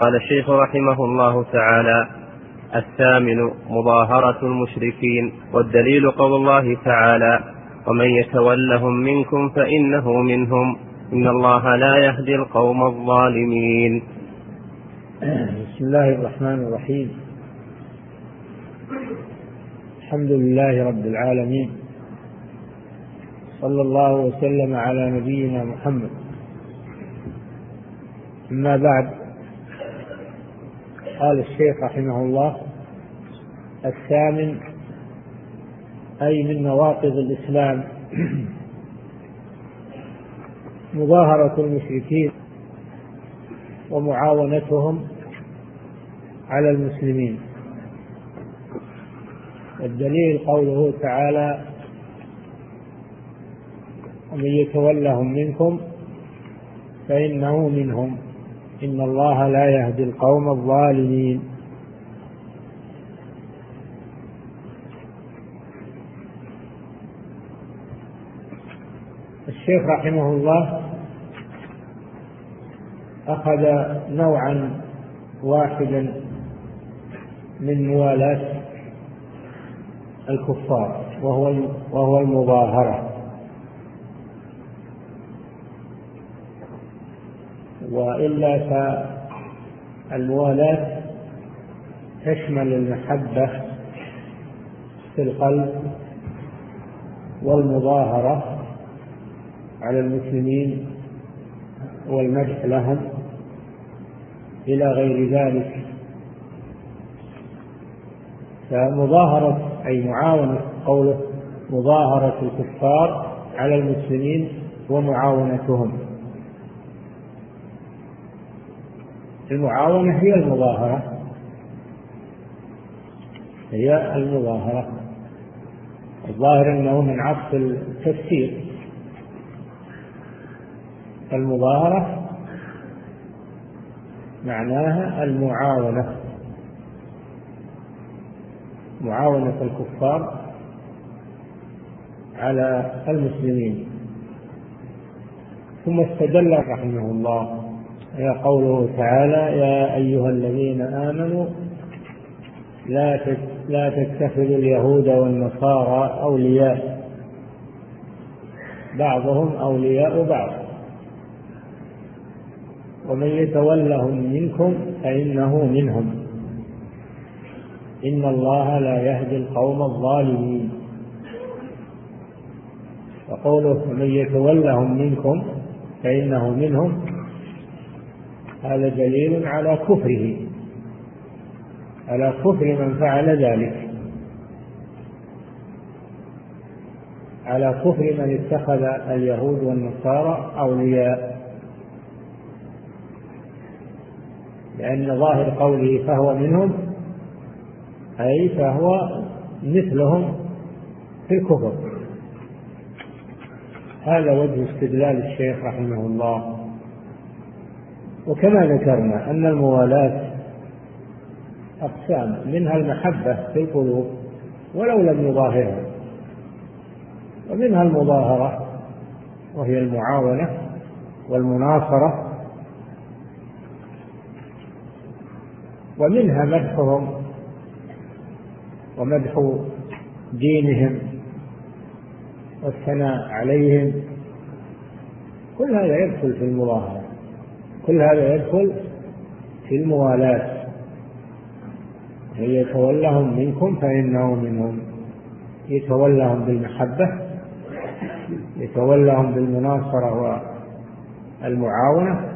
قال الشيخ رحمه الله تعالى الثامن مظاهرة المشركين والدليل قول الله تعالى ومن يتولهم منكم فإنه منهم إن الله لا يهدي القوم الظالمين. بسم الله الرحمن الرحيم. الحمد لله رب العالمين. صلى الله وسلم على نبينا محمد. أما بعد قال الشيخ رحمه الله الثامن أي من نواقض الإسلام. مظاهرة المشركين ومعاونتهم على المسلمين. الدليل قوله تعالى ومن يتولهم منكم فإنه منهم. إن الله لا يهدي القوم الظالمين. الشيخ رحمه الله أخذ نوعا واحدا من موالاة الكفار وهو وهو المظاهرة. وإلا فالموالاة تشمل المحبة في القلب والمظاهرة على المسلمين والمدح لهم إلى غير ذلك. فمظاهرة أي معاونة قوله مظاهرة الكفار على المسلمين ومعاونتهم. المعاونة هي المظاهرة. هي المظاهرة. الظاهر أنه من عطف التفسير. المظاهرة معناها المعاونة. معاونة الكفار على المسلمين. ثم استدل رحمه الله يا قوله تعالى يا أيها الذين آمنوا لا لا تتخذوا اليهود والنصارى أولياء. بعضهم أولياء بعض. ومن يتولهم منكم فإنه منهم. إن الله لا يهدي القوم الظالمين. وقوله من يتولهم منكم فإنه منهم. هذا دليل على كفره. على كفر من فعل ذلك. على كفر من اتخذ اليهود والنصارى أولياء. لأن ظاهر قوله فهو منهم أي فهو مثلهم في الكفر. هذا وجه استدلال الشيخ رحمه الله. وكما ذكرنا أن الموالاة أقسام منها المحبة في القلوب ولو لم يظاهرها. ومنها المظاهرة وهي المعاونة والمناصرة. ومنها مدحهم ومدح دينهم والثناء عليهم. كل هذا يدخل في المظاهرة. كل هذا يدخل في الموالاة. من يتولهم منكم فإنه منهم. يتولهم بالمحبة يتولهم بالمناصرة والمعاونة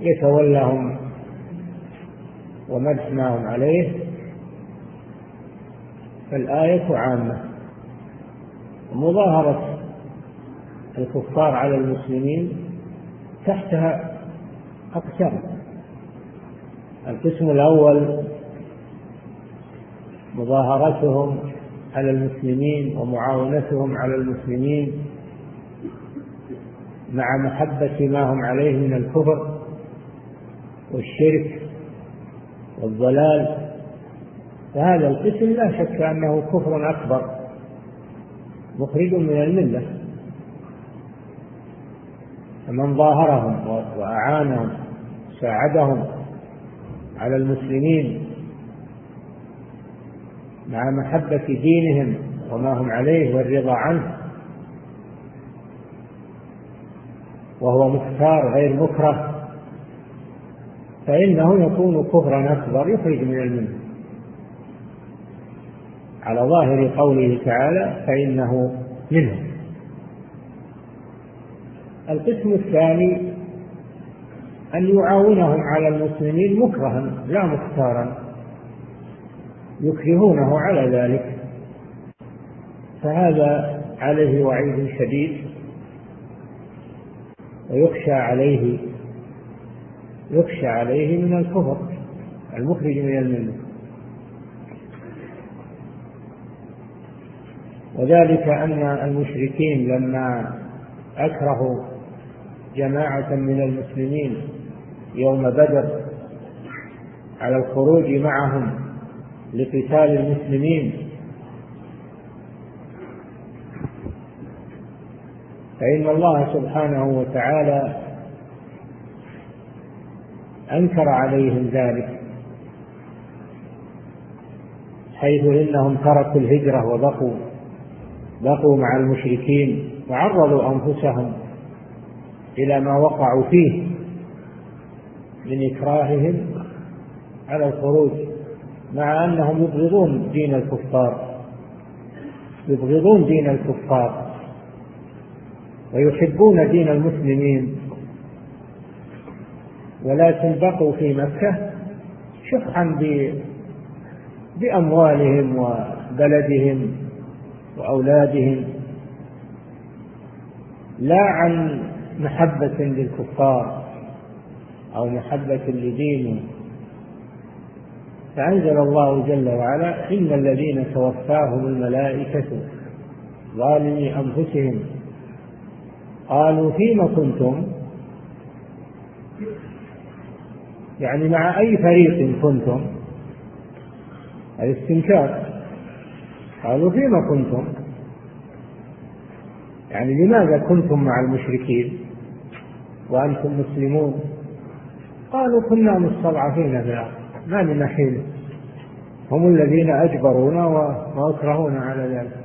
يتولهم ومدح ما هم عليه. فالآية عامة. مظاهرة الكفار على المسلمين تحتها أقسام القسم الأول مظاهرتهم على المسلمين ومعاونتهم على المسلمين مع محبة ما هم عليه من الكفر والشرك والضلال. فهذا القسم لا شك أنه كفر أكبر مخرج من الملة. فمن ظاهرهم وأعانهم ساعدهم على المسلمين مع محبة دينهم وما هم عليه والرضا عنه. وهو مختار غير مكره فإنه يكون كفرا أكبر يخرج من الملة. على ظاهر قوله تعالى فإنه منهم. القسم الثاني أن يعاونهم على المسلمين مكرها لا مختارا. يكرهونه على ذلك. فهذا عليه وعيد شديد ويخشى عليه يخشى عليه من الكفر المخرج من الملة. وذلك أن المشركين لما أكرهوا جماعة من المسلمين يوم بدر على الخروج معهم لقتال المسلمين. فإن الله سبحانه وتعالى أنكر عليهم ذلك حيث إنهم تركوا الهجرة وبقوا بقوا مع المشركين وعرضوا أنفسهم إلى ما وقعوا فيه من إكراههم على الخروج مع أنهم يبغضون دين الكفار يبغضون دين الكفار ويحبون دين المسلمين. ولكن بقوا في مكة شفعا بأموالهم وبلدهم وأولادهم. لا عن محبة للكفار أو محبة لدينه. فأنزل الله جل وعلا إن الذين توفاهم الملائكة ظالمي أنفسهم. قالوا فيم كنتم؟ يعني مع أي فريق كنتم؟ الاستنكار. قالوا فيما كنتم؟ يعني لماذا كنتم مع المشركين؟ وأنتم مسلمون. قالوا كنا مستضعفين في الأرض ما لنا حيلة هم الذين أجبرونا وأكرهونا على ذلك.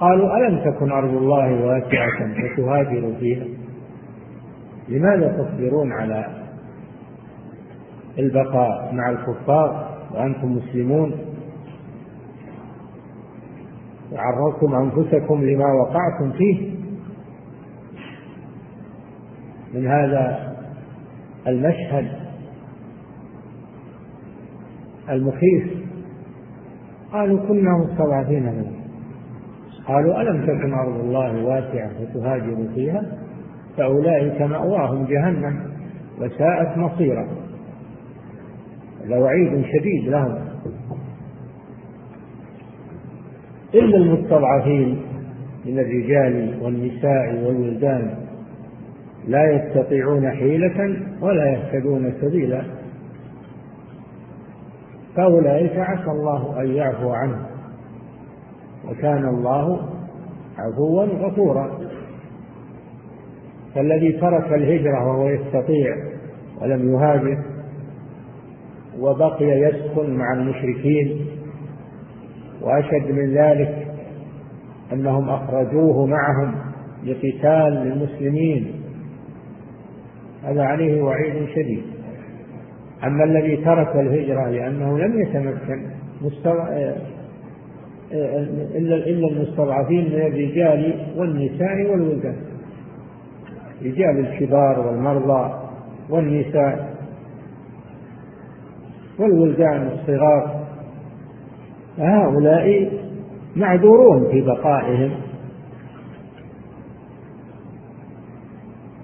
قالوا ألم تكن أرض الله واسعة فتهاجروا فيها؟ لماذا تصبرون على البقاء مع الكفار وأنتم مسلمون؟ وعرضتم أنفسكم لما وقعتم فيه من هذا المشهد المخيف. قالوا كنا مستضعفين منه. قالوا ألم تكن أرض الله واسعة فتهاجروا فيها؟ فأولئك مأواهم جهنم وساءت مصيرا لوعيد شديد لهم. إلا المستضعفين من الرجال والنساء والولدان لا يستطيعون حيلة ولا يهتدون سبيلا. فأولئك عسى الله أن يعفو عنه وكان الله عفوا غفورا. فالذي ترك الهجرة وهو يستطيع ولم يهاجر وبقي يسكن مع المشركين. وأشد من ذلك أنهم أخرجوه معهم لقتال المسلمين. هذا عليه وعيد شديد. أما الذي ترك الهجرة لأنه لم يتمكن إلا إلا المستضعفين من الرجال والنساء والولدان. رجال الكبار والمرضى والنساء والولدان الصغار. فهؤلاء معذورون في بقائهم.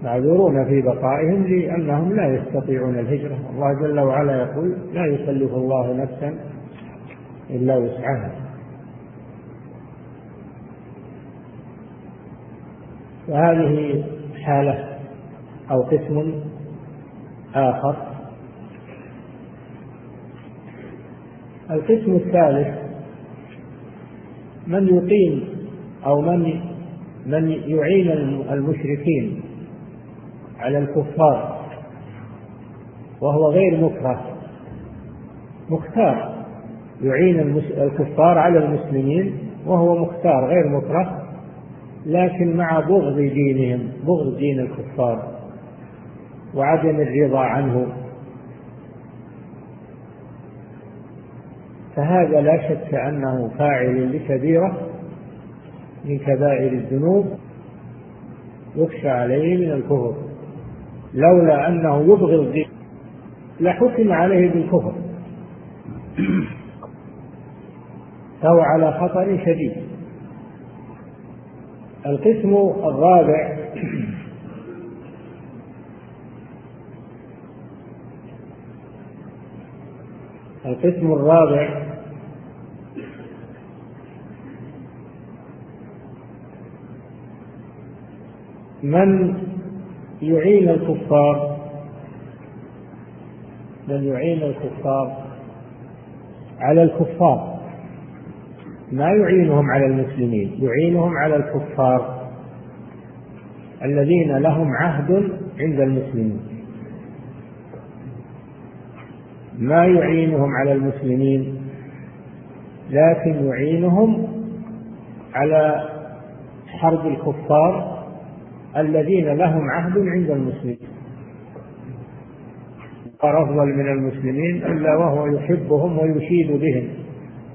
معذورون في بقائهم لأنهم لا يستطيعون الهجرة. الله جل وعلا يقول لا يكلف الله نفسا إلا وسعها. وهذه حالة أو قسم آخر. القسم الثالث من يقيم أو من من يعين المشركين. على الكفار وهو غير مكره. مختار يعين الكفار على المسلمين وهو مختار غير مكره لكن مع بغض دينهم بغض دين الكفار وعدم الرضا عنه. فهذا لا شك أنه فاعل لكبيرة من كبائر الذنوب يخشى عليه من الكفر. لولا أنه يبغض الدين لحكم عليه بالكفر. فهو على خطر شديد. القسم الرابع القسم الرابع من يعين الكفار. من يعين الكفار؟ على الكفار. ما يعينهم على المسلمين يعينهم على الكفار الذين لهم عهد عند المسلمين. ما يعينهم على المسلمين لكن يعينهم على حرب الكفار الذين لهم عهد عند المسلمين. أفضل من المسلمين إلا وهو يحبهم ويشيد بهم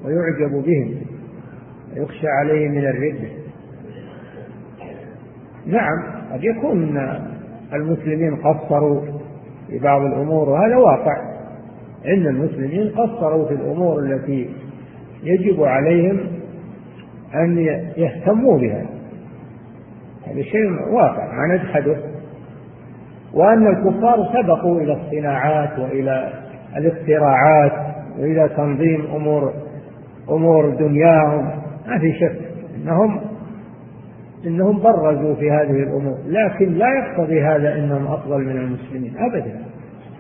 ويعجب بهم يخشى عليه من الردة نعم قد يكون المسلمين قصروا في بعض الأمور وهذا واقع. إن المسلمين قصروا في الأمور التي يجب عليهم أن يهتموا بها. هذا شيء واقع ما نجحده. وأن الكفار سبقوا إلى الصناعات وإلى الاختراعات وإلى تنظيم أمور أمور دنياهم. ما في شك إنهم إنهم برزوا في هذه الأمور. لكن لا يقتضي هذا إنهم أفضل من المسلمين ابدا.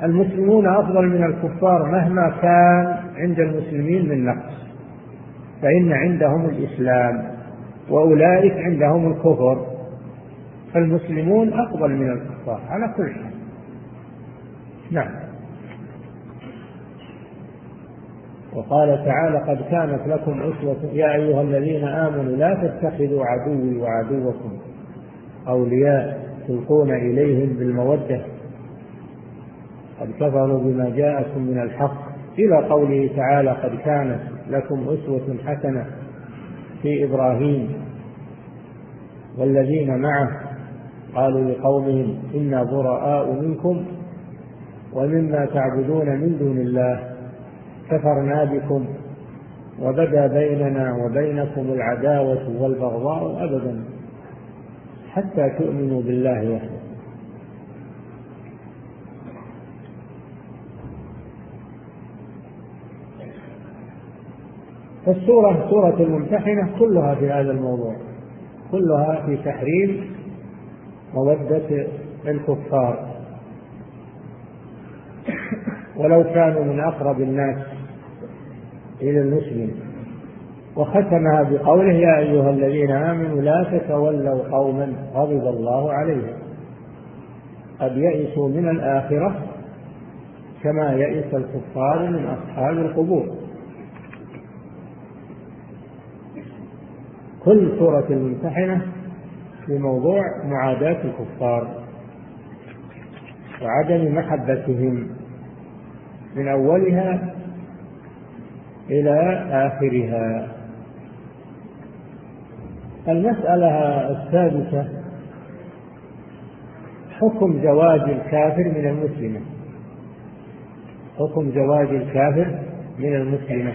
المسلمون أفضل من الكفار مهما كان عند المسلمين من نقص. فإن عندهم الإسلام وأولئك عندهم الكفر. فالمسلمون أفضل من الكفار على كل حال. نعم. وقال تعالى قد كانت لكم أسوة يا أيها الذين آمنوا لا تتخذوا عدوي وعدوكم أولياء تلقون إليهم بالمودة. قد كفروا بما جاءكم من الحق. إلى قوله تعالى قد كانت لكم أسوة حسنة في إبراهيم والذين معه قالوا لقومهم إنا براء منكم ومما تعبدون من دون الله كفرنا بكم وبدا بيننا وبينكم العداوة والبغضاء أبدا حتى تؤمنوا بالله وحده. فالسورة سورة الممتحنة كلها في هذا الموضوع كلها في تحريم مودة الكفار. ولو كانوا من أقرب الناس إلى المسلم. وختمها بقوله يا أيها الذين آمنوا لا تتولوا قوما غضب الله عليهم. قد يئسوا من الآخرة كما يئس الكفار من أصحاب القبور. كل سورة الممتحنة في موضوع معاداة الكفار وعدم محبتهم من أولها إلى آخرها. المسألة السادسة حكم زواج الكافر من المسلمة. حكم زواج الكافر من المسلمة.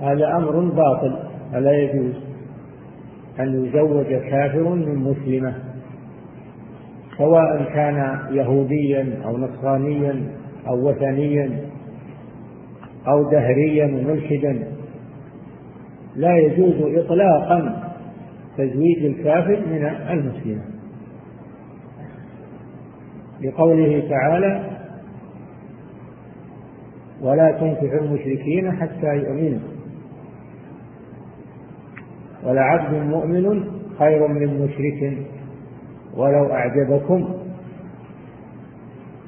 هذا أمر باطل فلا يجوز. أن يزوج كافر من مسلمة سواء كان يهوديا أو نصرانيا أو وثنيا أو دهريا ملحدا لا يجوز إطلاقا تزويج الكافر من المسلم لقوله تعالى ولا تنكح المشركين حتى يؤمنوا ولعبد مؤمن خير من مشرك ولو أعجبكم.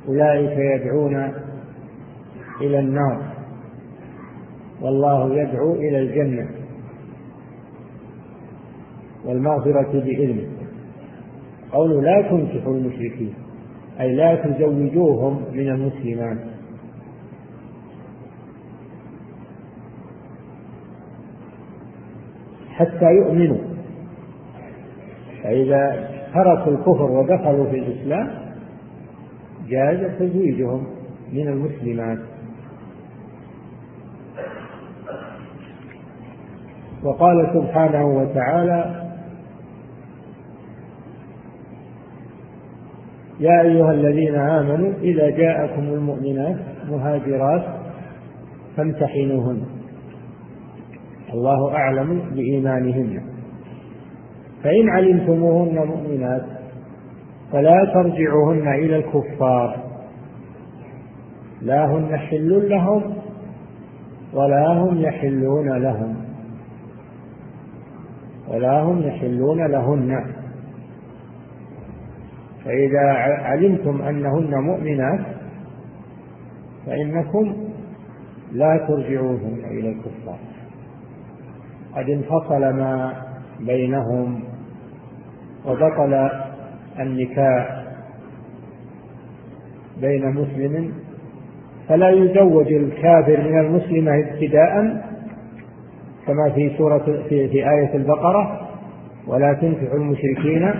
أولئك يدعون إلى النار. والله يدعو إلى الجنة والمغفرة بإذنه. قوله لا تنكحوا المشركين أي لا تزوجوهم من المسلمات حتى يؤمنوا. فإذا تركوا الكفر ودخلوا في الإسلام جاز تزويجهم من المسلمات. وقال سبحانه وتعالى يا أيها الذين آمنوا إذا جاءكم المؤمنات مهاجرات فامتحنوهن. الله أعلم بإيمانهن. فإن علمتموهن مؤمنات فلا ترجعوهن إلى الكفار. لا هن حل لهم ولا هم يحلون لهم. ولا هم يحلون لهن. فإذا علمتم أنهن مؤمنات فإنكم لا ترجعوهن إلى الكفار. قد انفصل ما بينهم وبطل النكاح بين مسلم فلا يزوج الكافر من المسلمة ابتداء كما في سورة في, في آية البقرة ولا تنكحوا المشركين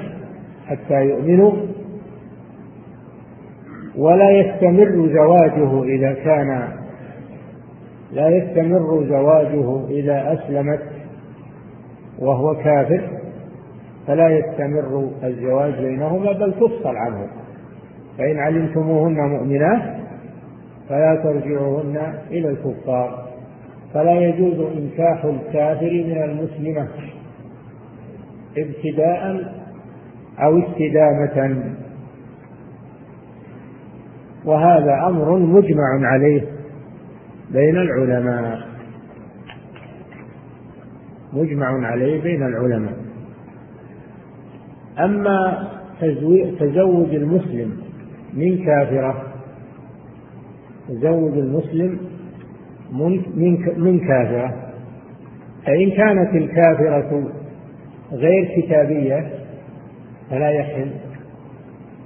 حتى يؤمنوا ولا يستمر زواجه إذا كان لا يستمر زواجه إذا أسلمت وهو كافر فلا يستمر الزواج بينهما بل تفصل عنه. فإن علمتموهن مؤمنات فلا ترجعوهن إلى الكفار. فلا يجوز إنكاح الكافر من المسلمة ابتداء أو استدامة. وهذا أمر مجمع عليه بين العلماء. مجمع عليه بين العلماء. أما تزوج المسلم من كافرة تزوج المسلم من كافرة فإن كانت الكافرة غير كتابية فلا يحل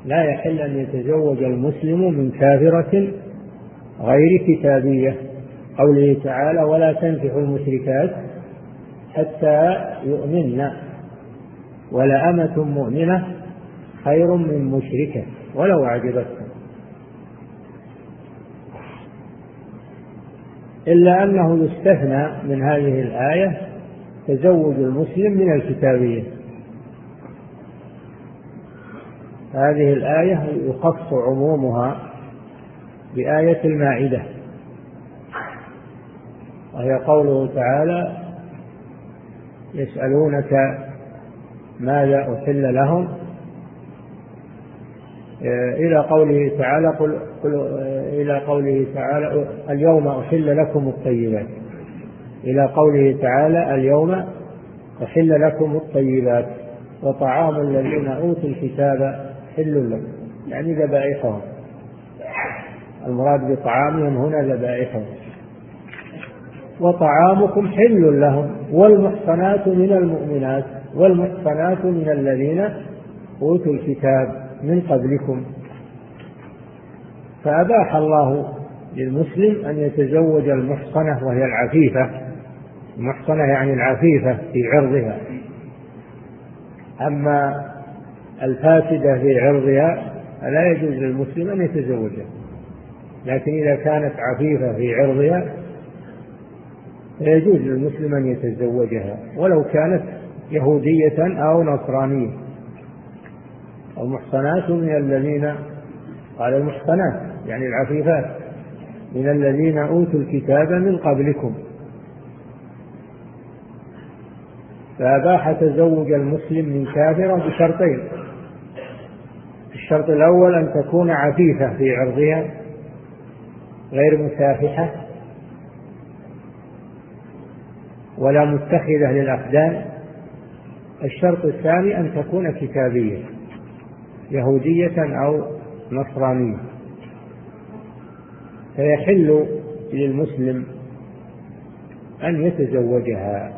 لا يحل أن يتزوج المسلم من كافرة غير كتابية قوله تعالى ولا تنكحوا المشركات حتى يؤمن. ولأمة مؤمنة خير من مشركة ولو أعجبتكم. إلا أنه يستثنى من هذه الآية تزوج المسلم من الكتابية. هذه الآية يخص عمومها بآية المائدة. وهي قوله تعالى يسألونك ماذا أحل لهم؟ إلى قوله تعالى قل, قل إلى قوله تعالى اليوم أحل لكم الطيبات. إلى قوله تعالى اليوم أحل لكم الطيبات. وطعام الذين أوتوا الكتاب حل لكم. يعني ذبائحهم. المراد بطعامهم هنا ذبائحهم. وطعامكم حل لهم. والمحصنات من المؤمنات والمحصنات من الذين أوتوا الكتاب من قبلكم. فأباح الله للمسلم أن يتزوج المحصنة وهي العفيفة. المحصنة يعني العفيفة في عرضها. أما الفاسدة في عرضها فلا يجوز للمسلم أن يتزوجها. لكن إذا كانت عفيفة في عرضها فيجوز للمسلم أن يتزوجها ولو كانت يهودية أو نصرانية. المحصنات من الذين قال المحصنات يعني العفيفات من الذين أوتوا الكتاب من قبلكم. فأباح تزوج المسلم من كافرة بشرطين. الشرط الأول أن تكون عفيفة في عرضها غير مسافحة. ولا متخذة للأقدام. الشرط الثاني أن تكون كتابية يهودية أو نصرانية. فيحل للمسلم أن يتزوجها.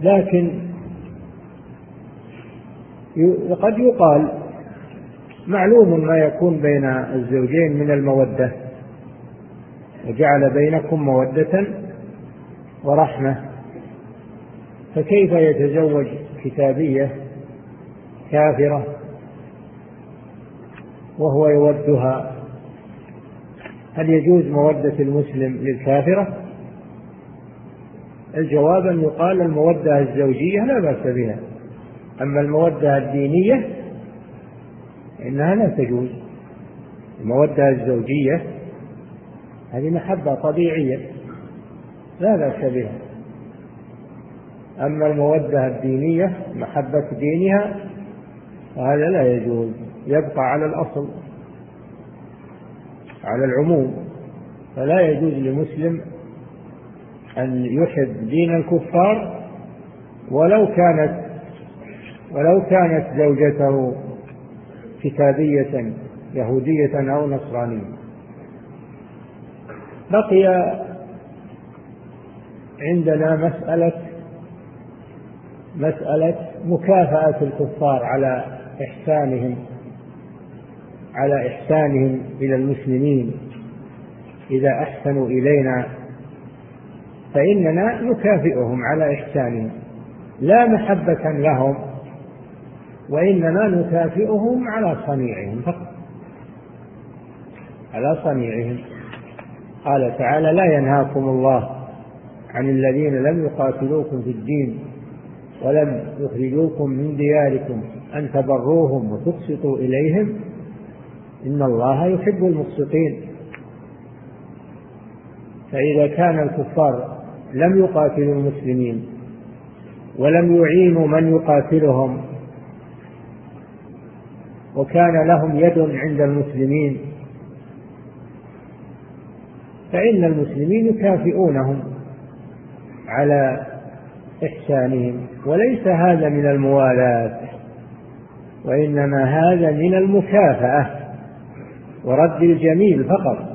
لكن قد يقال معلوم ما يكون بين الزوجين من المودة. وجعل بينكم مودة ورحمة. فكيف يتزوج كتابية كافرة وهو يودها؟ هل يجوز مودة المسلم للكافرة؟ الجواب أن يقال المودة الزوجية لا بأس بها أما المودة الدينية إنها لا تجوز. المودة الزوجية هذه محبة طبيعية. لا بأس بها. أما المودة الدينية محبة دينها فهذا لا يجوز. يبقى على الأصل على العموم. فلا يجوز لمسلم أن يحب دين الكفار ولو كانت ولو كانت زوجته كتابية يهودية أو نصرانية. بقي عندنا مسألة مسألة مكافأة الكفار على إحسانهم على إحسانهم إلى المسلمين. إذا أحسنوا إلينا فإننا نكافئهم على إحسانهم. لا محبة لهم وإنما نكافئهم على صنيعهم فقط على صنيعهم. قال تعالى لا ينهاكم الله عن الذين لم يقاتلوكم في الدين ولم يخرجوكم من دياركم أن تبروهم وتقسطوا إليهم. إن الله يحب المقسطين. فإذا كان الكفار لم يقاتلوا المسلمين ولم يعينوا من يقاتلهم وكان لهم يد عند المسلمين فإن المسلمين يكافئونهم على إحسانهم وليس هذا من الموالاة وإنما هذا من المكافأة ورد الجميل فقط.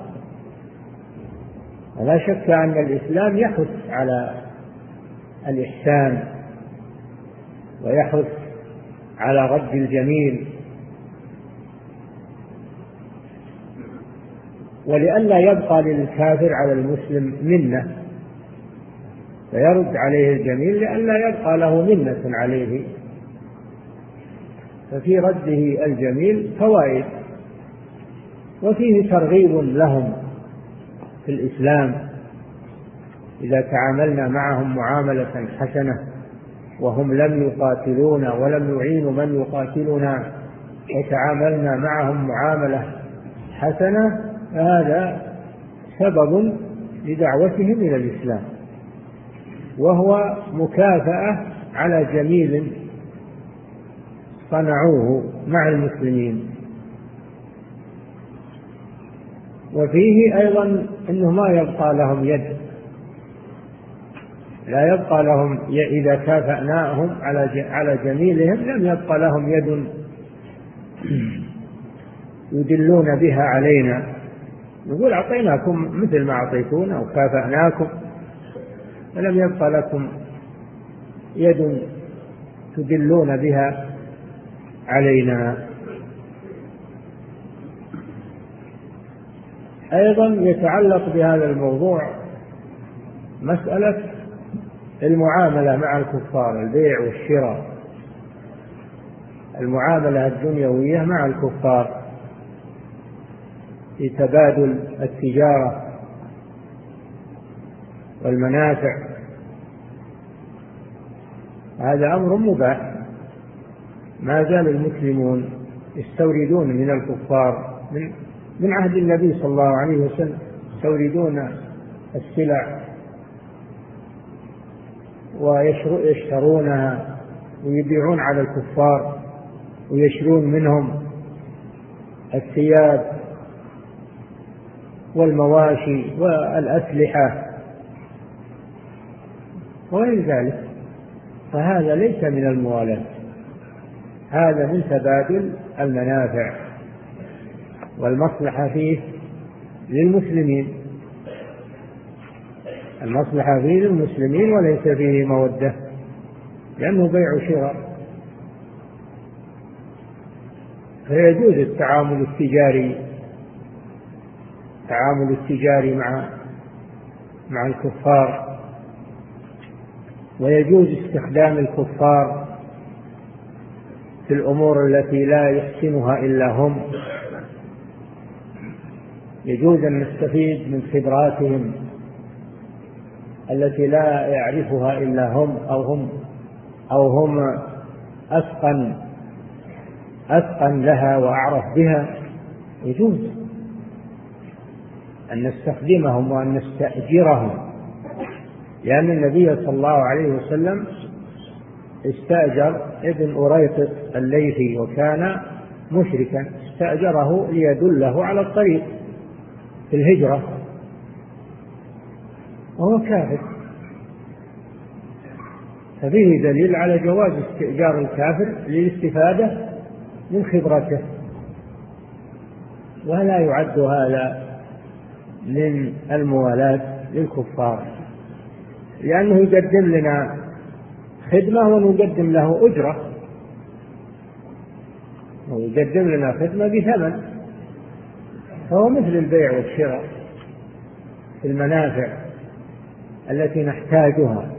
ولا شك أن الإسلام يحث على الإحسان ويحث على رد الجميل. ولئلا يبقى للكافر على المسلم منة فيرد عليه الجميل لئلا يبقى له منة عليه. ففي رده الجميل فوائد وفيه ترغيب لهم في الإسلام. إذا تعاملنا معهم معاملة حسنة وهم لم يقاتلونا ولم يعينوا من يقاتلنا وتعاملنا معهم معاملة حسنة فهذا سبب لدعوتهم إلى الإسلام وهو مكافأة على جميل صنعوه مع المسلمين. وفيه أيضا أنه ما يبقى لهم يد لا يبقى لهم إذا كافأناهم على على جميلهم لم يبقى لهم يد يدلون بها علينا. نقول أعطيناكم مثل ما أعطيتونا وكافأناكم فلم يبقى لكم يد تدلون بها علينا. أيضا يتعلق بهذا الموضوع مسألة المعاملة مع الكفار البيع والشراء. المعاملة الدنيوية مع الكفار. في تبادل التجارة والمنافع. هذا أمر مباح. ما زال المسلمون يستوردون من الكفار من من عهد النبي صلى الله عليه وسلم يستوردون السلع ويشترونها ويبيعون على الكفار ويشرون منهم الثياب. والمواشي والأسلحة وغير ذلك. فهذا ليس من الموالاة هذا من تبادل المنافع والمصلحة فيه للمسلمين. المصلحة فيه للمسلمين وليس فيه مودة لأنه بيع شراء. فيجوز التعامل التجاري التعامل التجاري مع مع الكفار. ويجوز استخدام الكفار في الأمور التي لا يحسنها إلا هم. يجوز أن نستفيد من خبراتهم التي لا يعرفها إلا هم أو هم أو هم أتقن أتقن لها وأعرف بها. يجوز. أن نستخدمهم وأن نستأجرهم. لأن النبي صلى الله عليه وسلم استأجر ابن أريقط الليثي وكان مشركا استأجره ليدله على الطريق في الهجرة. وهو كافر. ففيه دليل على جواز استئجار الكافر للاستفادة من خبرته. ولا يعد هذا من الموالاة للكفار. لأنه يقدم لنا خدمة ونقدم له أجرة. ويقدم لنا خدمة بثمن. فهو مثل البيع والشراء في المنافع التي نحتاجها.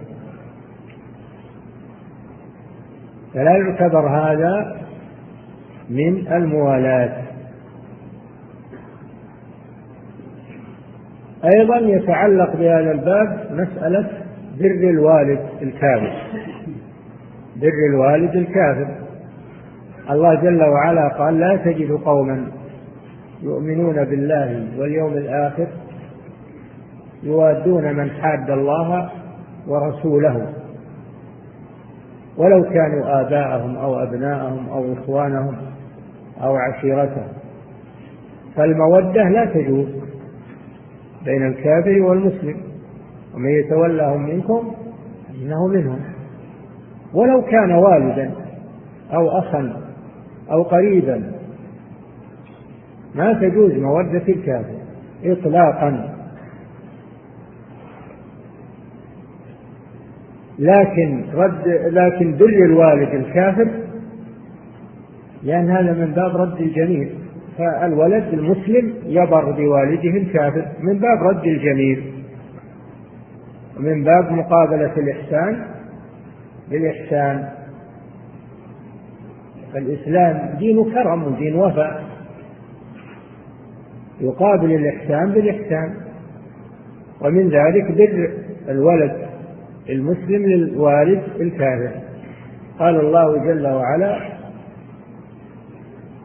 فلا يعتبر هذا من الموالاة. أيضا يتعلق بهذا الباب مسألة بر الوالد الكافر بر الوالد الكافر الله جل وعلا قال لا تجد قوما يؤمنون بالله واليوم الآخر يوادون من حاد الله ورسوله. ولو كانوا آباءهم أو أبناءهم أو إخوانهم أو عشيرتهم. فالمودة لا تجوز. بين الكافر والمسلم. ومن يتولهم منكم إنه منهم. ولو كان والدا أو أخا أو قريبا ما تجوز مودة الكافر إطلاقا. لكن رد لكن بر الوالد الكافر لأن هذا من باب رد الجميل فالولد المسلم يبر بوالده الكافر من باب رد الجميل ومن باب مقابلة الإحسان. بالإحسان فالإسلام دين كرم ودين وفاء يقابل الإحسان بالإحسان ومن ذلك بر الولد المسلم للوالد الكافر قال الله جل وعلا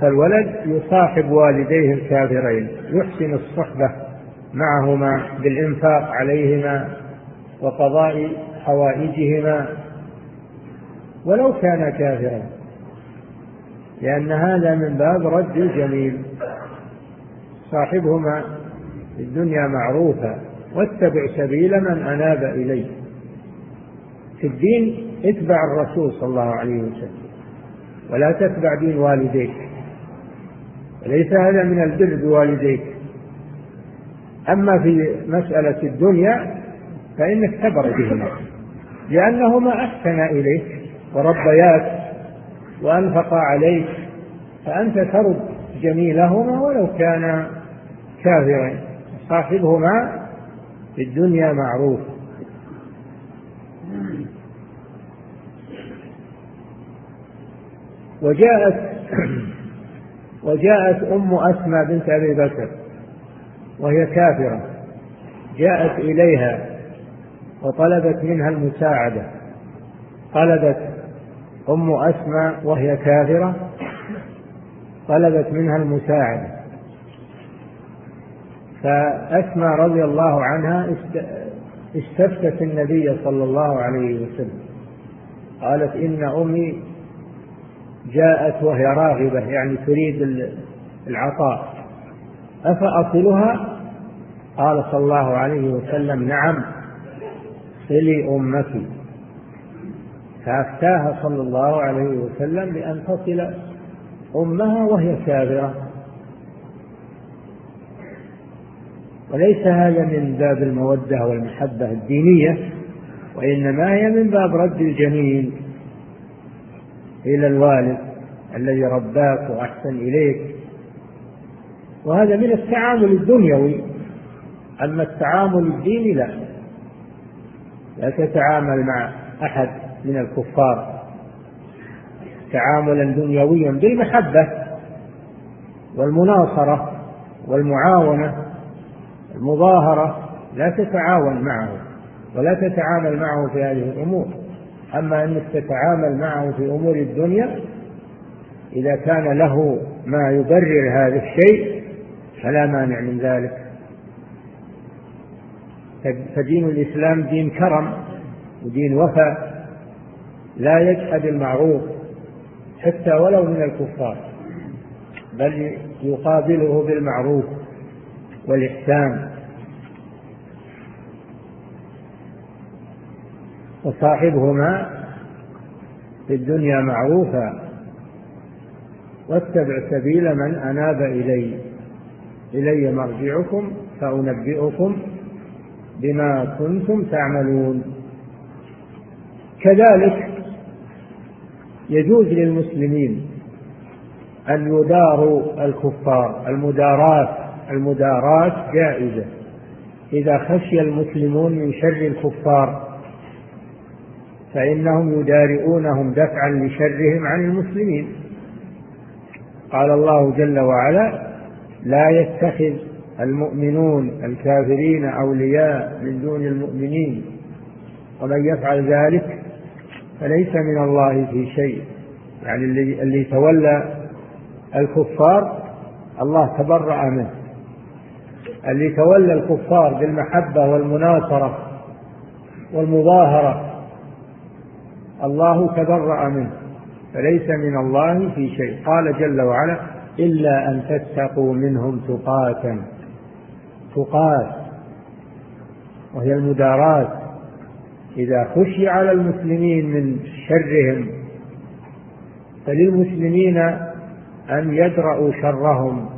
فالولد يصاحب والديه الكافرين يحسن الصحبة معهما بالإنفاق عليهما وقضاء حوائجهما ولو كان كافرا. لأن هذا من باب رد الجميل. صاحبهما في الدنيا معروفا واتبع سبيل من أناب إليه. في الدين اتبع الرسول صلى الله عليه وسلم. ولا تتبع دين والديك. وليس هذا من البر بوالديك. أما في مسألة الدنيا فإنك تبر بهما لأنهما أحسن إليك وربياك وأنفقا عليك فأنت ترد جميلهما ولو كان كافرين صاحبهما في الدنيا معروف. وجاءت وجاءت أم أسمى بنت أبي بكر وهي كافرة. جاءت إليها وطلبت منها المساعدة. طلبت أم أسماء وهي كافرة طلبت منها المساعدة. فأسماء رضي الله عنها استفتت النبي صلى الله عليه وسلم. قالت إن أمي جاءت وهي راغبة يعني تريد العطاء. أفأصلها؟ قال صلى الله عليه وسلم نعم صلي أمك فأفتاها صلى الله عليه وسلم بأن تصل أمها وهي كافرة وليس هذا من باب المودة والمحبة الدينية وإنما هي من باب رد الجميل إلى الوالد الذي رباك وأحسن إليك. وهذا من التعامل الدنيوي أما التعامل الديني لا لا تتعامل مع أحد من الكفار. تعاملا دنيويا بالمحبة والمناصرة والمعاونة المظاهرة لا تتعاون معه ولا تتعامل معه في هذه الأمور. أما أنك تتعامل معه في أمور الدنيا إذا كان له ما يبرر هذا الشيء فلا مانع من ذلك. فدين الإسلام دين كرم ودين وفاء لا يجحد المعروف حتى ولو من الكفار بل يقابله بالمعروف والإحسان. وصاحبهما في الدنيا معروفا واتبع سبيل من أناب إلي. إلي مرجعكم فأنبئكم بما كنتم تعملون. كذلك يجوز للمسلمين أن يداروا الكفار المداراة المداراة جائزة. إذا خشي المسلمون من شر الكفار فإنهم يدارئونهم دفعا لشرهم عن المسلمين. قال الله جل وعلا لا يتخذ المؤمنون الكافرين أولياء من دون المؤمنين. ومن يفعل ذلك فليس من الله في شيء. يعني اللي, اللي تولى الكفار الله تبرأ منه. اللي تولى الكفار بالمحبة والمناصرة والمظاهرة الله تبرأ منه فليس من الله في شيء. قال جل وعلا إلا أن تتقوا منهم تقاة تقاة وهي المداراة إذا خشي على المسلمين من شرهم فللمسلمين أن يدرأوا شرهم.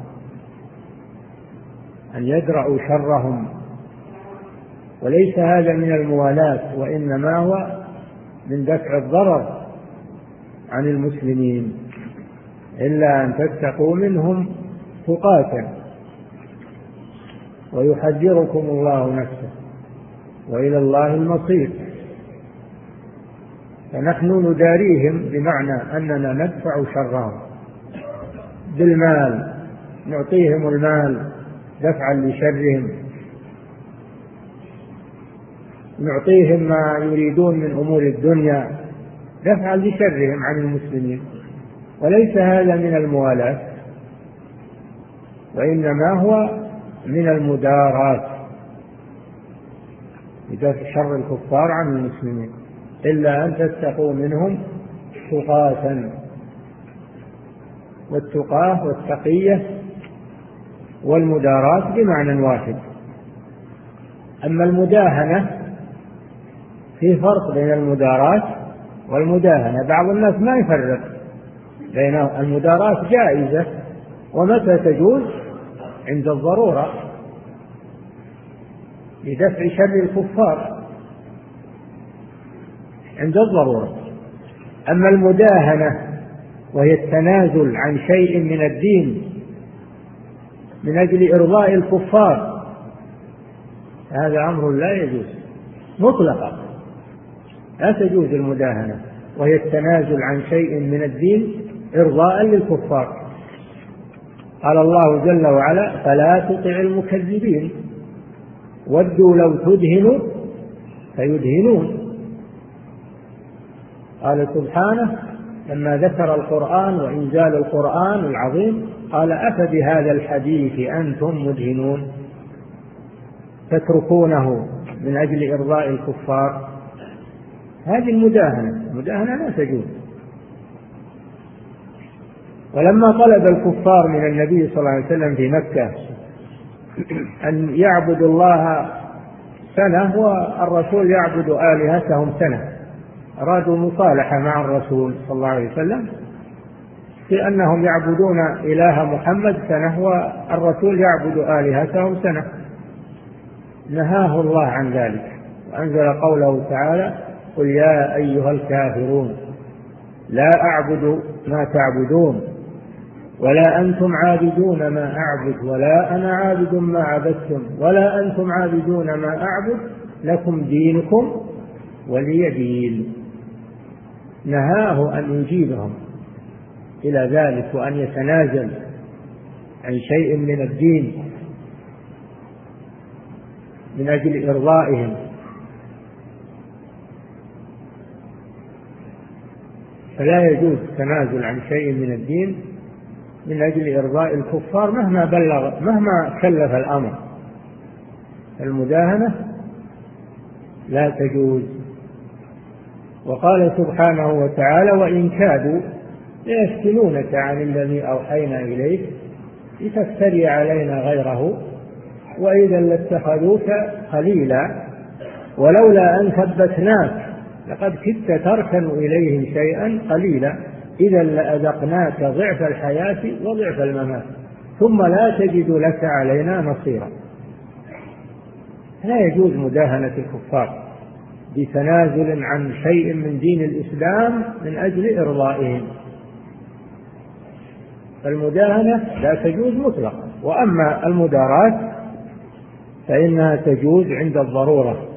أن يدرأوا شرهم. وليس هذا من الموالاة وإنما هو من دفع الضرر عن المسلمين إلا أن تتقوا منهم تقاة ويحذركم الله نفسه وإلى الله المصير. فنحن نداريهم بمعنى أننا ندفع شرهم بالمال نعطيهم المال دفعا لشرهم. نعطيهم ما يريدون من أمور الدنيا دفعا لشرهم عن المسلمين. وليس هذا من الموالاة وإنما هو من المدارات. لدفع شر الكفار عن المسلمين إلا أن تتقوا منهم تقاة. والتقاة والتقية والمداراة بمعنى واحد. أما المداهنة في فرق بين المداراة والمداهنة. بعض الناس ما يفرق بين المداراة جائزة ومتى تجوز؟ عند الضرورة. لدفع شر الكفار. عند الضرورة. أما المداهنة وهي التنازل عن شيء من الدين من أجل إرضاء الكفار هذا أمر لا يجوز مطلقا. لا تجوز المداهنة وهي التنازل عن شيء من الدين إرضاء للكفار. قال الله جل وعلا فلا تطع المكذبين ودوا لو تدهنوا فيدهنون. قال سبحانه لما ذكر القرآن وإنزال القرآن العظيم قال أفبهذا الحديث أنتم مدهنون؟ تتركونه من أجل إرضاء الكفار. هذه المداهنة المداهنة لا تجوز. ولما طلب الكفار من النبي صلى الله عليه وسلم في مكة أن يعبدوا الله سنة والرسول يعبد آلهتهم سنة. أرادوا مصالحة مع الرسول صلى الله عليه وسلم في أنهم يعبدون إله محمد سنة والرسول يعبد آلهتهم سنة. نهاه الله عن ذلك وأنزل قوله تعالى قل يا أيها الكافرون لا أعبد ما تعبدون ولا أنتم عابدون ما أعبد ولا أنا عابد ما عبدتم ولا أنتم عابدون ما أعبد لكم دينكم ولي دين. نهاه أن يجيبهم إلى ذلك وأن يتنازل عن شيء من الدين من أجل إرضائهم. فلا يجوز التنازل عن شيء من الدين من أجل إرضاء الكفار مهما بلغ مهما كلف الأمر. المداهنة لا تجوز. وقال سبحانه وتعالى وإن كادوا ليفتنونك عن الذي أوحينا إليك لتفتري علينا غيره وإذا لاتخذوك خليلا ولولا أن ثبتناك لقد كدت تركن إليهم شيئا قليلا. إذا لأذقناك ضعف الحياة وضعف الممات. ثم لا تجد لك علينا نصيرا لا يجوز مداهنة الكفار بتنازل عن شيء من دين الإسلام من أجل إرضائهم. المداهنة لا تجوز مطلقا. وأما المداراة فإنها تجوز عند الضرورة.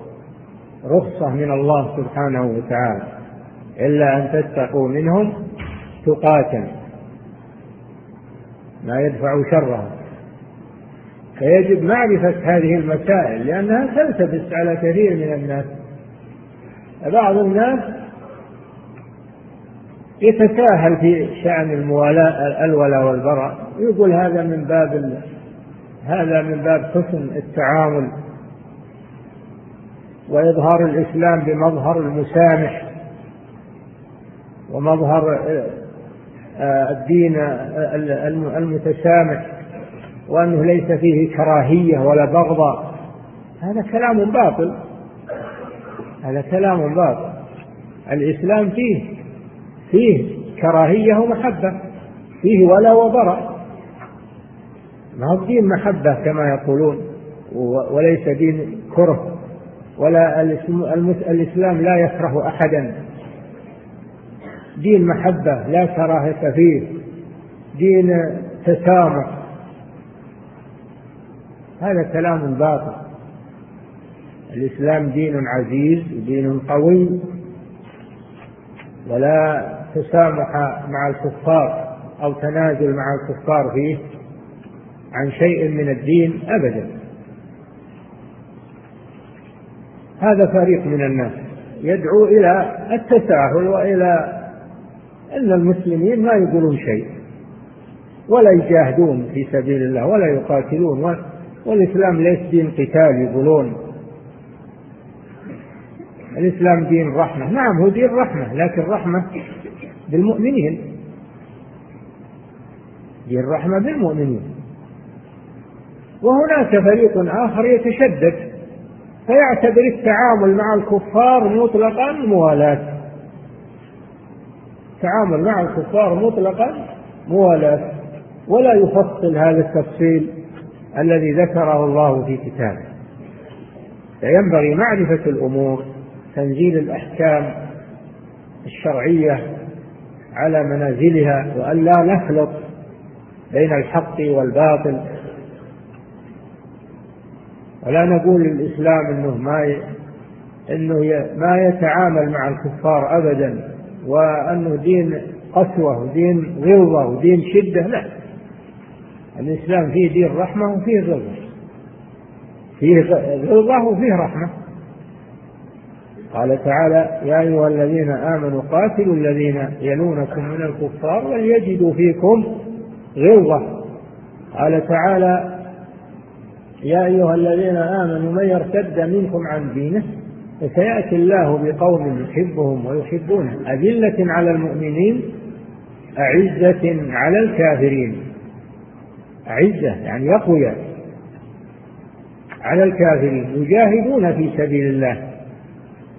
رخصة من الله سبحانه وتعالى. إلا أن تتقوا منهم تقاتل. ما يدفع شرها. فيجب معرفة هذه المسائل لأنها تلتبس على كثير من الناس. بعض الناس يتساهل في شأن الموالاة الولاء والبراء. يقول هذا من باب هذا من باب حسن التعامل. وإظهار الإسلام بمظهر المسامح ومظهر آه، الدين المتسامح وأنه ليس فيه كراهية ولا بغضة هذا كلام باطل. هذا كلام باطل. الإسلام فيه فيه كراهية ومحبة. فيه ولا وبراء ما هو دين محبة كما يقولون وليس دين كره. ولا الإسلام لا يكره أحدا. دين محبة لا كراهة فيه. دين تسامح. هذا كلام باطل. الإسلام دين عزيز دين قوي. ولا تسامح مع الكفار أو تنازل مع الكفار فيه عن شيء من الدين أبدا. هذا فريق من الناس يدعو إلى التساهل وإلى أن المسلمين ما يقولون شيء ولا يجاهدون في سبيل الله ولا يقاتلون والإسلام ليس دين قتال يقولون. الإسلام دين رحمة. نعم هو دين رحمة لكن رحمة بالمؤمنين. دين رحمة بالمؤمنين. وهناك فريق آخر يتشدد. فيعتبر التعامل مع الكفار مطلقا موالاة. التعامل مع الكفار مطلقا موالاة. ولا يفصل هذا التفصيل الذي ذكره الله في كتابه. فينبغي معرفة الأمور تنزيل الأحكام الشرعية على منازلها وأن لا نخلط بين الحق والباطل. ولا نقول للإسلام أنه ما أنه ما يتعامل مع الكفار أبدا وأنه دين قسوة ودين غلظة ودين شدة لا. الإسلام فيه دين رحمة وفيه غلظة. فيه غلظة وفيه رحمة. قال تعالى يا أيها الذين آمنوا قاتلوا الذين يلونكم من الكفار وليجدوا فيكم غلظة. قال تعالى يا أيها الذين آمنوا من يرتد منكم عن دينه فسيأتي الله بقوم يحبهم ويحبونه أذلة على المؤمنين أعزة على الكافرين. أعزة يعني يقوية على الكافرين. يجاهدون في سبيل الله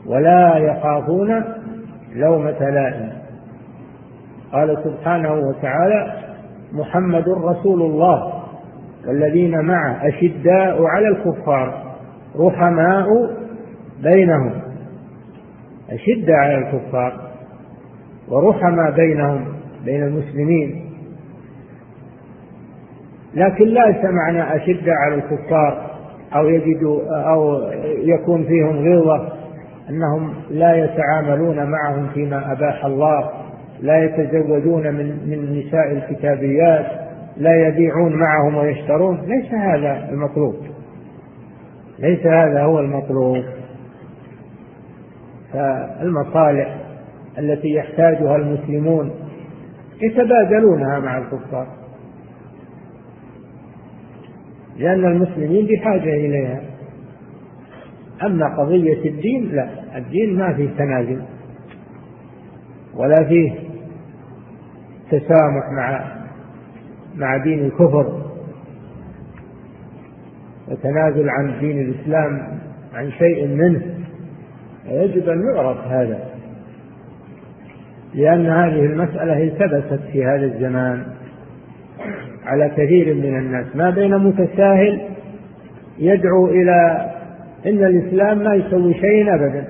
ولا يخافون لومة لائم. قال سبحانه وتعالى محمد رسول الله. والذين معه أشداء على الكفار رحماء بينهم. أشداء على الكفار ورحماء بينهم بين المسلمين. لكن ليس معنى أشداء على الكفار أو يجدوا أو يكون فيهم غلظة أنهم لا يتعاملون معهم فيما أباح الله لا يتزوجون من من نساء الكتابيات. لا يبيعون معهم ويشترون ليس هذا المطلوب. ليس هذا هو المطلوب. فالمصالح التي يحتاجها المسلمون يتبادلونها مع الكفار. لأن المسلمين بحاجة إليها. أما قضية الدين لا الدين ما فيه تنازل ولا فيه تسامح مع مع دين الكفر وتنازل عن دين الإسلام عن شيء منه يجب أن يعرف هذا لأن هذه المسألة التبست في هذا الزمان على كثير من الناس ما بين متساهل يدعو إلى إن الإسلام ما يسوي شيء أبدا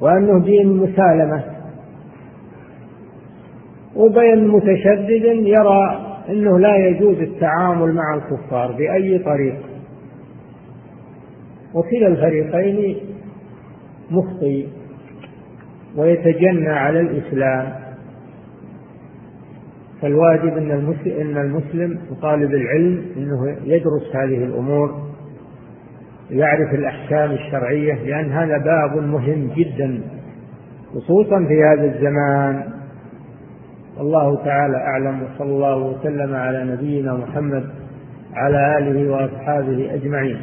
وأنه دين مسالمة. وبين متشدد يرى أنه لا يجوز التعامل مع الكفار بأي طريق. وكلا الفريقين مخطئ ويتجنى على الإسلام. فالواجب أن المسلم, إن المسلم وطالب العلم أنه يدرس هذه الأمور يعرف الأحكام الشرعية لأن هذا باب مهم جدا خصوصا في هذا الزمان. والله تعالى أعلم وصلى الله وسلم على نبينا محمد على آله وأصحابه أجمعين.